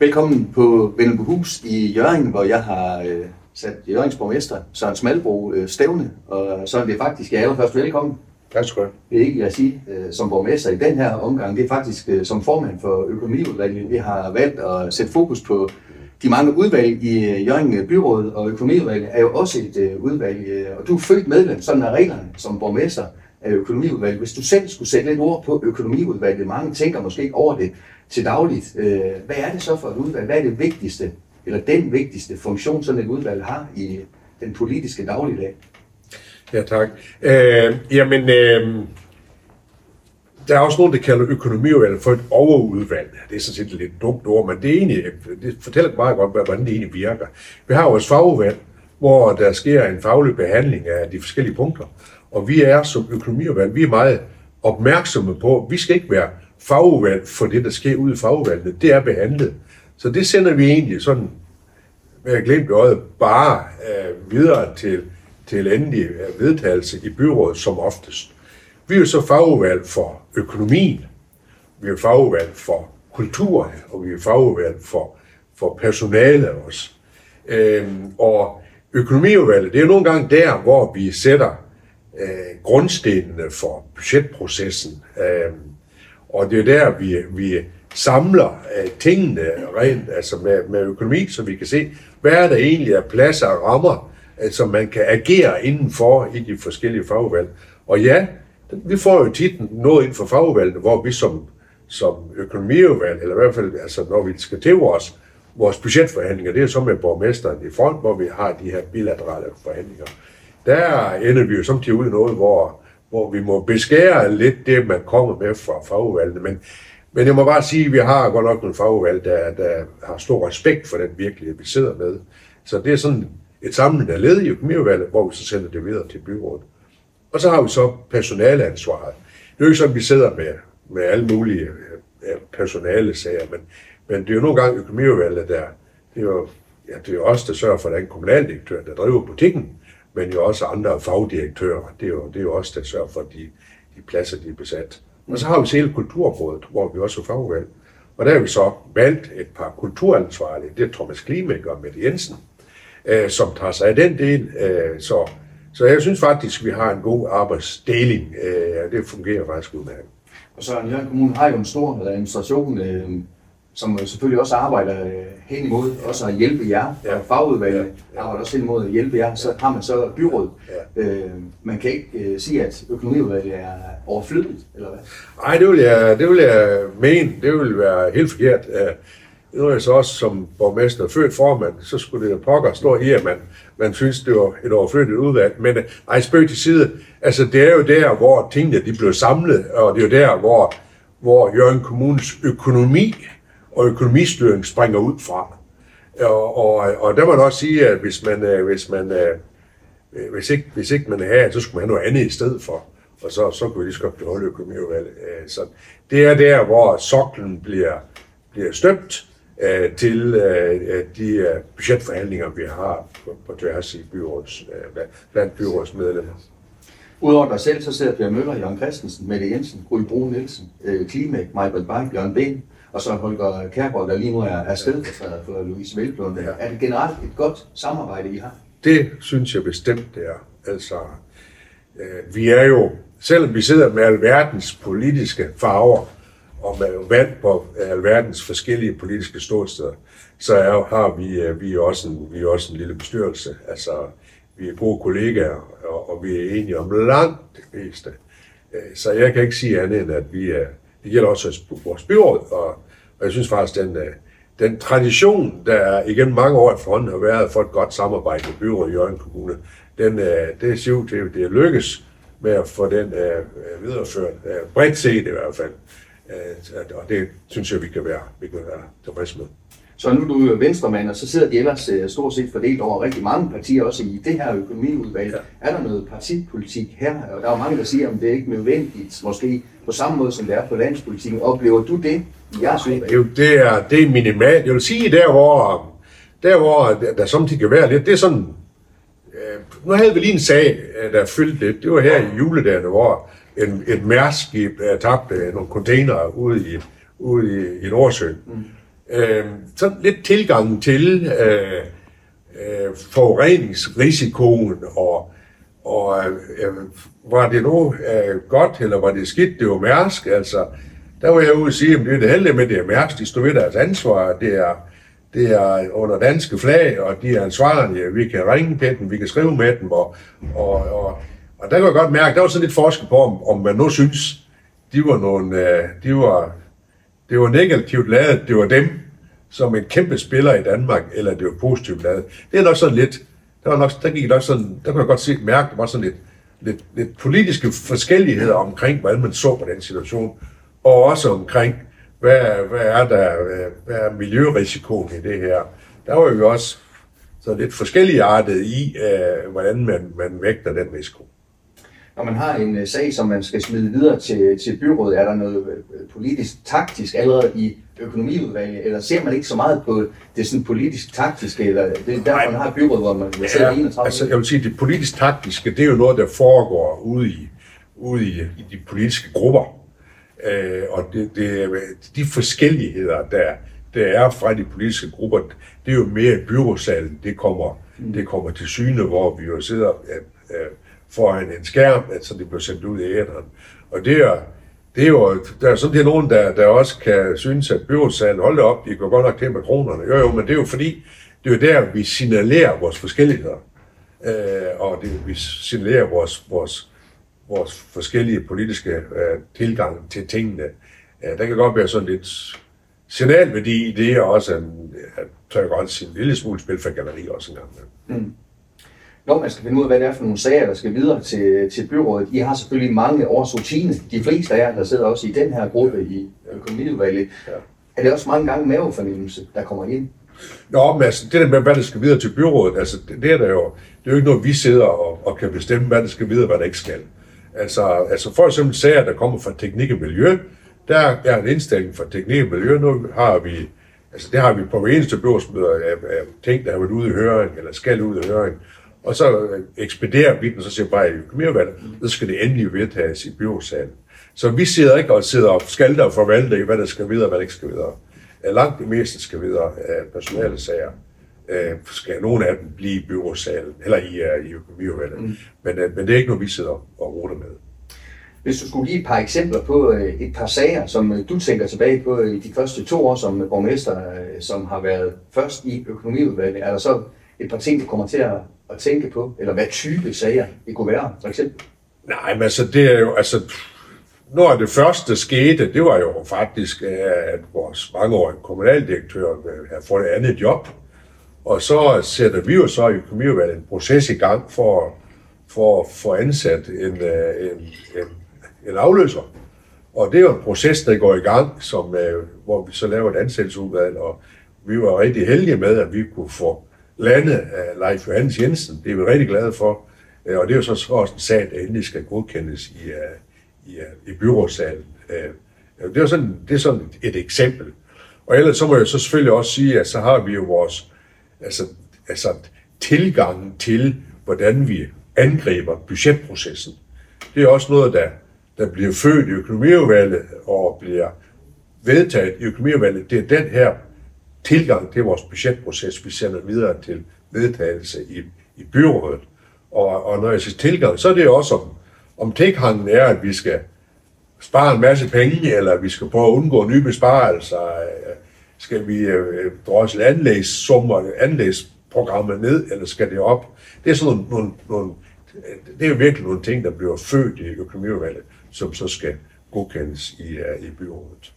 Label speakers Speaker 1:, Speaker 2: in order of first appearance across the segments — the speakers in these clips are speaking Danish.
Speaker 1: Velkommen på Hus i Jørgen, hvor jeg har øh, sat Jørgens borgmester Søren Smalbro øh, stævne. Og så er det faktisk, jeg allerførst velkommen.
Speaker 2: Tak skal du
Speaker 1: Det er ikke, jeg siger, øh, som borgmester i den her omgang. Det er faktisk øh, som formand for økonomiudvalget. Vi har valgt at sætte fokus på de mange udvalg i øh, Jørgen Byråd, og økonomiudvalget er jo også et øh, udvalg. Øh, og du er født medlem, sådan er reglerne som borgmester af økonomiudvalget. Hvis du selv skulle sætte lidt ord på økonomiudvalget, mange tænker måske ikke over det til dagligt. Øh, hvad er det så for et udvalg? Hvad er det vigtigste, eller den vigtigste funktion, sådan et udvalg har i den politiske dagligdag?
Speaker 2: Ja, tak. Øh, jamen, øh, der er også nogen, der kalder økonomiudvalg for et overudvalg. Det er sådan set et lidt dumt ord, men det, er egentlig, det fortæller meget godt, hvordan det egentlig virker. Vi har vores fagudvalg, hvor der sker en faglig behandling af de forskellige punkter. Og vi er som økonomiudvalg, vi er meget opmærksomme på, at vi skal ikke være fagudvalg for det, der sker ude i fagudvalgene. Det er behandlet. Så det sender vi egentlig sådan, med at glemt øjet, bare øh, videre til, til endelig øh, vedtagelse i byrådet som oftest. Vi er jo så fagudvalg for økonomien, vi er fagudvalg for kulturen, og vi er fagudvalg for, for personale også. Øhm, og økonomiudvalget, det er nogle gange der, hvor vi sætter øh, grundstenene for budgetprocessen. Øh, og det er der, vi, vi samler øh, tingene rent altså med, med økonomi, så vi kan se, hvad er der egentlig af pladser og rammer, øh, som man kan agere indenfor i de forskellige fagvalg. Og ja, vi får jo tit noget inden for fagvalgene, hvor vi som, som økonomiudvalg, eller i hvert fald altså, når vi skal til vores, vores budgetforhandlinger, det er så med borgmesteren i front, hvor vi har de her bilaterale forhandlinger der ender vi jo samtidig ud i noget, hvor, hvor vi må beskære lidt det, man kommer med fra fagudvalgene. Men, men jeg må bare sige, at vi har godt nok nogle fagudvalg, der, der har stor respekt for den virkelighed, vi sidder med. Så det er sådan et samlende led i økonomiudvalget, hvor vi så sender det videre til byrådet. Og så har vi så personaleansvaret. Det er jo ikke sådan, at vi sidder med, med alle mulige personale sager, men, men det er jo nogle gange økonomiudvalget, der det er jo, ja, det er jo os, der sørger for, at der er en kommunaldirektør, der driver butikken, men jo også andre fagdirektører. Det er jo, det er jo også der sørger for de, de pladser, de er besat. Og så har vi hele kulturområdet, hvor vi også er fagvalg. Og der har vi så valgt et par kulturansvarlige. Det er Thomas Klimek og Mette Jensen, øh, som tager sig af den del. Øh, så, så jeg synes faktisk, at vi har en god arbejdsdeling. Øh, det fungerer faktisk udmærket.
Speaker 1: Og så Jørgen Kommune har jo en stor administration. Øh som selvfølgelig også arbejder øh, hen imod også at hjælpe jer, ja. og fagudvalget ja. arbejder også hen imod at hjælpe jer, så har man så byråd. Ja. Øh, man kan ikke øh, sige, at økonomiudvalget er overflødigt, eller hvad?
Speaker 2: Nej, det vil jeg, det vil jeg mene. Det vil være helt forkert. Nu er jeg så også som borgmester født formand, så skulle det pokker stå i, at man, man synes, det var et overflødigt udvalg. Men ej, spøg til side. Altså, det er jo der, hvor tingene de blev samlet, og det er jo der, hvor, hvor Jørgen Kommunes økonomi og økonomistyring springer ud fra. Og, og, og der må man også sige, at hvis man, øh, hvis man øh, øh, hvis ikke, hvis ikke man er så skulle man have noget andet i stedet for. Og så, så kunne vi lige så godt beholde økonomiudvalget. Så det er der, hvor soklen bliver, bliver støbt til de budgetforhandlinger, vi har på, på tværs i byråds, blandt byrådsmedlemmer.
Speaker 1: Udover dig selv, så sidder Per Møller, Jørgen Christensen, Mette Jensen, Gry Brun Nielsen, Klimek, Michael Bang, Bjørn Ben, og så Holger Kærgaard, der lige nu er, er stedfortræder for Louise Velblom. Ja. Er det generelt et godt samarbejde, I har?
Speaker 2: Det synes jeg bestemt, det er. Altså, øh, vi er jo, selvom vi sidder med alverdens politiske farver, og med vand på alverdens forskellige politiske ståsteder, så er, har vi, øh, vi, er også en, vi er også en lille bestyrelse. Altså, vi er gode kollegaer, og, og vi er enige om langt det meste. Øh, så jeg kan ikke sige andet end, at vi er, det gælder også vores byråd, og, og jeg synes faktisk, den, øh, den tradition, der igennem mange år efterhånden har været for et godt samarbejde med byrådet i Jørgen Kommune, den, det ser ud til, at det er lykkes med at få den uh, videreført, uh, bredt set i hvert fald. Uh, og det synes jeg, vi kan være, vi kan være tilfredse med.
Speaker 1: Så nu er du venstremand, og så sidder de ellers uh, stort set fordelt over rigtig mange partier, også i det her økonomiudvalg. Ja. Er der noget partipolitik her? Og der er jo mange, der siger, at det er ikke nødvendigt, måske på samme måde, som det er på landspolitikken. Oplever du det i jeres
Speaker 2: udvalg? Det er, det er minimalt. Jeg vil sige, der hvor, der, hvor der samtidig kan være lidt, det er sådan, øh, nu havde vi lige en sag, øh, der fyldte lidt. Det var her i juledagene, hvor en, et mærskib tabte nogle containere ude i, ude i, i Nordsøen. Mm øh, sådan lidt tilgangen til øh, øh, forureningsrisikoen, og, og øh, øh, var det nu øh, godt, eller var det skidt, det var Mærsk, altså, der var jeg ude og sige, at det er det heldige med, det er Mærsk, de står ved deres ansvar, det er, det er under danske flag, og de er ansvarlige, vi kan ringe til dem, vi kan skrive med dem, og, og, og, og der kan jeg godt mærke, der var sådan lidt forskel på, om, om man nu synes, de var nogle, øh, de var, det var negativt lavet, det var dem, som en kæmpe spiller i Danmark, eller det var positivt lavet. Det er nok sådan lidt, der, var nok, der gik nok sådan, der kunne jeg godt se, mærke, der var sådan lidt, lidt, lidt politiske forskelligheder omkring, hvordan man så på den situation, og også omkring, hvad, hvad er der, hvad er miljørisikoen i det her. Der var jo også så lidt forskellige artet i, øh, hvordan man, man vægter den risiko.
Speaker 1: Når man har en øh, sag, som man skal smide videre til, til byrådet, er der noget øh, politisk taktisk allerede i økonomiudvalget, eller ser man ikke så meget på det sådan politisk taktiske, eller det er derfor, man har byrådet, hvor man
Speaker 2: ja, 31 altså, jeg vil sige, det politisk taktiske, det er jo noget, der foregår ude i, ude i, i de politiske grupper. Øh, og det, det, de forskelligheder, der, der er fra de politiske grupper, det er jo mere i byrådsalen, det kommer, mm. det kommer til syne, hvor vi jo sidder øh, øh, foran en skærm, så det bliver sendt ud i æderen. Og det er, det er jo, der er sådan nogen, der, der også kan synes, at byrådssagen, hold op, de går godt nok til med kronerne. Jo, jo, men det er jo fordi, det er jo der, vi signalerer vores forskelligheder. Øh, og det, vi signalerer vores, vores, vores forskellige politiske øh, tilgang til tingene. Øh, der kan godt være sådan lidt signalværdi i det, og også en, at, tør jeg godt sige, en lille smule spil for galleri også en gang. Mm
Speaker 1: når man skal finde ud af, hvad det er for nogle sager, der skal videre til, til byrådet. I har selvfølgelig mange års rutine. De fleste af jer, der sidder også i den her gruppe i økonomiudvalget. Ja. Er det også mange gange mavefornemmelse, der kommer ind?
Speaker 2: Nå, men altså, det der med, hvad der skal videre til byrådet, altså, det, det er der jo, det er jo ikke noget, vi sidder og, og kan bestemme, hvad der skal videre, hvad der ikke skal. Altså, altså for eksempel sager, der kommer fra teknik og miljø, der er en indstilling fra teknik og miljø. Nu har vi, altså det har vi på hver eneste byrådsmøder af, af ting, der har været ude i høring, eller skal ud i høring. Og så ekspederer vi den, så siger bare i økonomiudvalget, så skal det endelig vedtages i byrådsalen. Så vi sidder ikke og sidder og skalter og forvalter i, hvad der skal videre og hvad der ikke skal videre. Langt det meste skal videre af personale sager. Øh, skal nogle af dem blive i byrådsalen, eller i, uh, i økonomiudvalget. Mm. Men, men det er ikke noget, vi sidder og ruter med.
Speaker 1: Hvis du skulle give et par eksempler på et par sager, som du tænker tilbage på i de første to år som borgmester, som har været først i økonomiudvalget, er der så et par ting, du kommer til at at tænke på? Eller hvad type sager det kunne være, for eksempel?
Speaker 2: Nej, men altså, det er jo, altså, når det første skete, det var jo faktisk, øh, at vores mangeårige kommunaldirektør øh, havde fået et andet job. Og så sætter vi jo så i økonomiudvalget en proces i gang for, for at få ansat en, øh, en, en, en afløser. Og det er jo en proces, der går i gang, som, hvor vi så laver et ansættelsesudvalg, og vi var rigtig heldige med, at vi kunne få lande af Leif Johannes Jensen. Det er vi rigtig glade for. Øh, og det er jo så også en sag, der endelig skal godkendes i, øh, i, øh, i byrådssalen. Det er sådan, det er sådan et, et eksempel. Og ellers så må jeg så selvfølgelig også sige, at så har vi jo vores altså, altså tilgangen til, hvordan vi angriber budgetprocessen. Det er også noget, der, der bliver født i økonomiudvalget og bliver vedtaget i økonomiudvalget. Det er den her tilgang til vores budgetproces, vi sender videre til vedtagelse i, i byrådet. Og, og når jeg siger tilgang, så er det også om, om tilgangen er, at vi skal spare en masse penge, eller vi skal prøve at undgå nye besparelser, skal vi øh, drosle anlægssummer, anlægsprogrammer ned, eller skal det op? Det er sådan nogle, nogle, nogle det er jo virkelig nogle ting, der bliver født i økonomiudvalget, som så skal godkendes i, uh, i byrådet.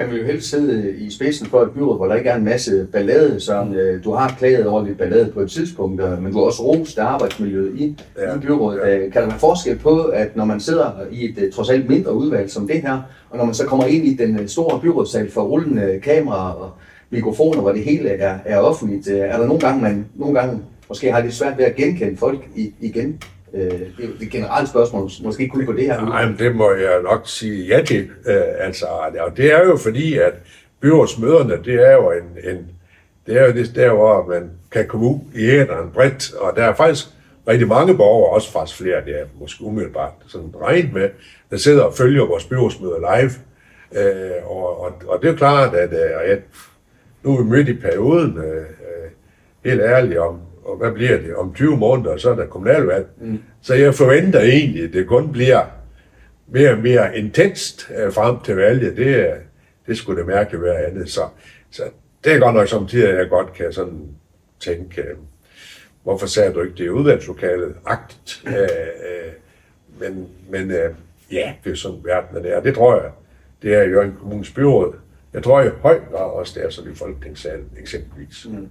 Speaker 1: Man vil jo helst sidde i spidsen for et byråd, hvor der ikke er en masse ballade, så mm. øh, du har klaget over lidt ballade på et tidspunkt, men du har også rost arbejdsmiljøet i, ja. i byrådet. Ja. Øh, kan der være forskel på, at når man sidder i et øh, trods alt mindre udvalg som det her, og når man så kommer ind i den store byrådssal for rullende kameraer og mikrofoner, hvor det hele er, er offentligt, er der nogle gange, man nogle gange måske har lidt svært ved at genkende folk igen? Øh, det er et generelt spørgsmål, måske kun på det her.
Speaker 2: Nej, men det må jeg nok sige ja til. Øh, altså, og det er jo fordi, at byrådsmøderne, det er jo en, en det er jo det der, hvor man kan komme ud i æderen bredt, og der er faktisk rigtig mange borgere, også faktisk flere, det er måske umiddelbart sådan regnet med, der sidder og følger vores byrådsmøder live. Øh, og, og, og det er jo klart, at øh, at nu er vi midt i perioden, øh, øh, helt ærligt om, og hvad bliver det, om 20 måneder, så er der kommunalvalg. Mm. Så jeg forventer egentlig, at det kun bliver mere og mere intenst øh, frem til valget. Det, det skulle det mærkeligt være andet. Så, så det er godt nok samtidig, at jeg godt kan sådan tænke, øh, hvorfor sagde du ikke det udvalgslokalet? Agtigt. Øh, øh, men men øh, ja, det er sådan verden er. Det tror jeg, det er jo en kommunens byråd. Jeg tror i høj grad også, det er sådan i Folketingssalen eksempelvis. Mm.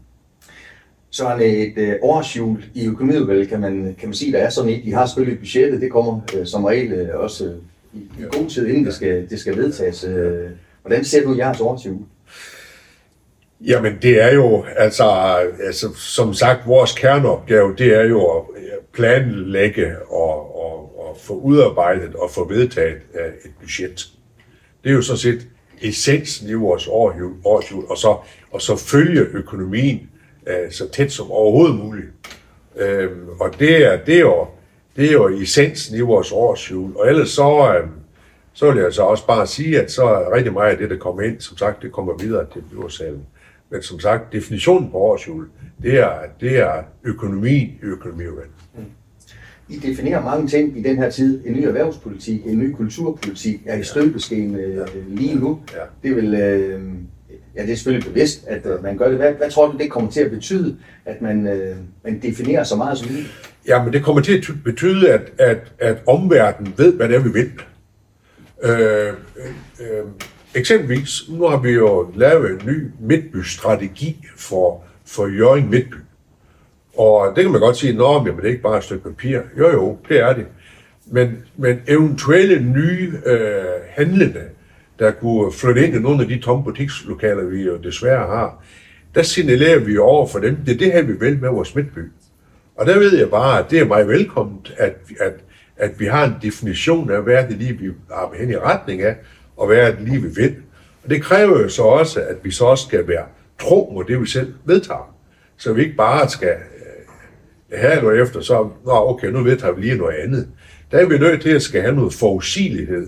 Speaker 1: Så er et øh, årsjul i økonomiudvalget, kan man, kan man sige, der er sådan et. De har selvfølgelig budgettet, det kommer øh, som regel øh, også øh, i, i god tid, inden det skal, det skal vedtages. Øh, hvordan ser du jeres årsjul?
Speaker 2: Jamen, det er jo, altså, altså, som sagt, vores kerneopgave, det er jo at øh, planlægge og, og, og få udarbejdet og få vedtaget øh, et budget. Det er jo sådan set essensen i vores årsjul, og så, og så følge økonomien uh, så tæt som overhovedet muligt. Uh, og det er, det, er jo, det er jo essensen i vores årsjul. Og ellers så, uh, så vil jeg så også bare sige, at så er rigtig meget af det, der kommer ind, som sagt, det kommer videre til byrådsalen. Men som sagt, definitionen på årsjul, det er, det er økonomi i økonomiudvalget.
Speaker 1: I definerer mange ting i den her tid. En ny erhvervspolitik, en ny kulturpolitik er i støbeskeen øh, lige nu. Ja. Det vil, øh, ja, det er selvfølgelig bevidst, at øh, man gør det. Hvad, hvad tror du, det kommer til at betyde, at man, øh, man definerer så meget som muligt?
Speaker 2: Ja, men det kommer til at betyde, at, at, at omverdenen ved, hvad det er, vi vil. Øh, øh, øh, Eksempelvis, nu har vi jo lavet en ny midtbystrategi for, for Jørgen Midtby. Og det kan man godt sige, at det er ikke bare et stykke papir. Jo jo, det er det. Men, men eventuelle nye øh, handlende, der kunne flytte ind i nogle af de tomme butikslokaler, vi jo desværre har, der signalerer vi over for dem, det er det her, vi vil med vores midtby. Og der ved jeg bare, at det er meget velkomment, at, at, at vi har en definition af, hvad det lige, vi har hen i retning af, og hvad er det lige, vi vil. Og det kræver jo så også, at vi så også skal være tro mod det, vi selv vedtager. Så vi ikke bare skal øh, have noget efter, så Nå, okay, nu vedtager vi lige noget andet. Der er vi nødt til at skal have noget forudsigelighed,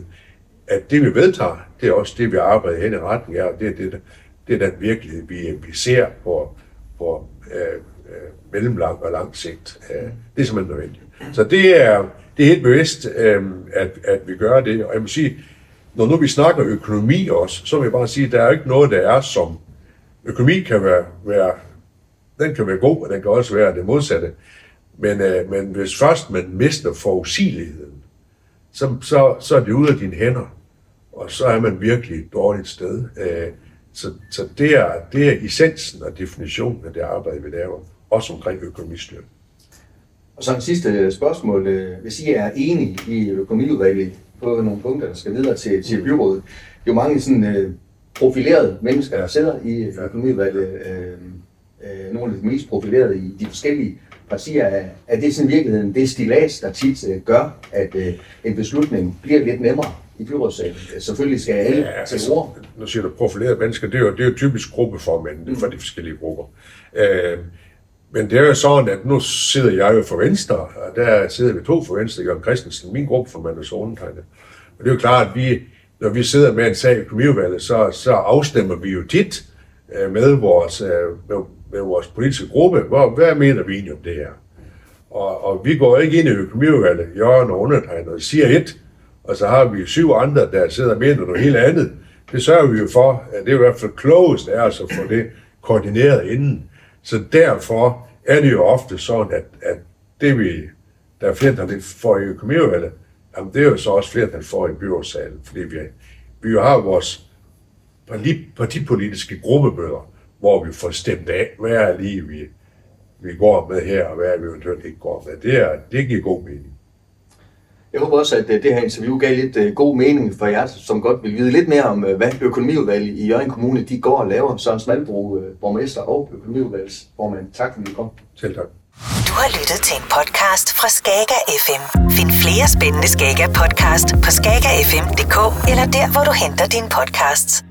Speaker 2: at det, vi vedtager, det er også det, vi arbejder hen i retning af, og det er det, det er den virkelighed, vi, vi ser på, på øh, øh, mellemlang og lang sigt. Øh, det er simpelthen nødvendigt. Så det er, det er helt bevidst, øh, at, at vi gør det, og jeg må sige, når nu vi snakker økonomi også, så vil jeg bare sige, at der er ikke noget, der er som... Økonomi kan være, være den kan være god, og den kan også være det modsatte. Men, øh, men hvis først man mister forudsigeligheden, så, så, så er det ude af dine hænder, og så er man virkelig et dårligt sted. Øh, så, så det, er, det er essensen og definitionen af det arbejde, vi laver, også omkring økonomistyring.
Speaker 1: Og så en sidste spørgsmål. Hvis I er enige i økonomiudvalget på nogle punkter, der skal videre til, til mm. byrådet. Det er jo mange sådan, øh, profilerede mennesker, der sidder i økonomiudvalget. Øh, øh, nogle af de mest profilerede i de forskellige partier. Er, det sådan i virkeligheden det stilas, der tit øh, gør, at øh, en beslutning bliver lidt nemmere i byrådssalen? Selvfølgelig skal alle ja, til altså, ord.
Speaker 2: Nu siger du profilerede mennesker, det er jo, det er jo typisk gruppeformænd mm. for de forskellige grupper. Øh, men det er jo sådan, at nu sidder jeg jo for Venstre, og der sidder vi to for Venstre, Jørgen Christensen, min gruppe for Mandus undertegnet. Og det er jo klart, at vi, når vi sidder med en sag i økonomiudvalget, så, så afstemmer vi jo tit øh, med, vores, øh, med, med vores politiske gruppe, hvor, hvad mener vi egentlig om det her? Og, og vi går ikke ind i økonomiudvalget, Jørgen og undertegnet, og siger et, og så har vi syv andre, der sidder med noget helt andet. Det sørger vi jo for, at det er i hvert fald klogest er altså at få det koordineret inden. Så derfor er det jo ofte sådan, at, at det vi, der er flertal for i økonomiudvalget, jamen det er jo så også flertal for i byrådssalen, fordi vi, vi jo har vores partipolitiske gruppebøger, hvor vi får stemt af, hvad er lige vi, vi går med her, og hvad er vi eventuelt ikke går med. Det, er, det giver god mening.
Speaker 1: Jeg håber også, at øh, det her interview gav lidt øh, god mening for jer, som godt vil vide lidt mere om, øh, hvad økonomiudvalget i Jørgen Kommune de går og laver. Søren Smalbro, borgmester og økonomiudvalgsformand. Tak fordi I kom.
Speaker 2: Selv tak.
Speaker 3: Du har lyttet til en podcast fra Skager FM. Find flere spændende Skager podcast på skagerfm.dk eller der, hvor du henter dine podcasts.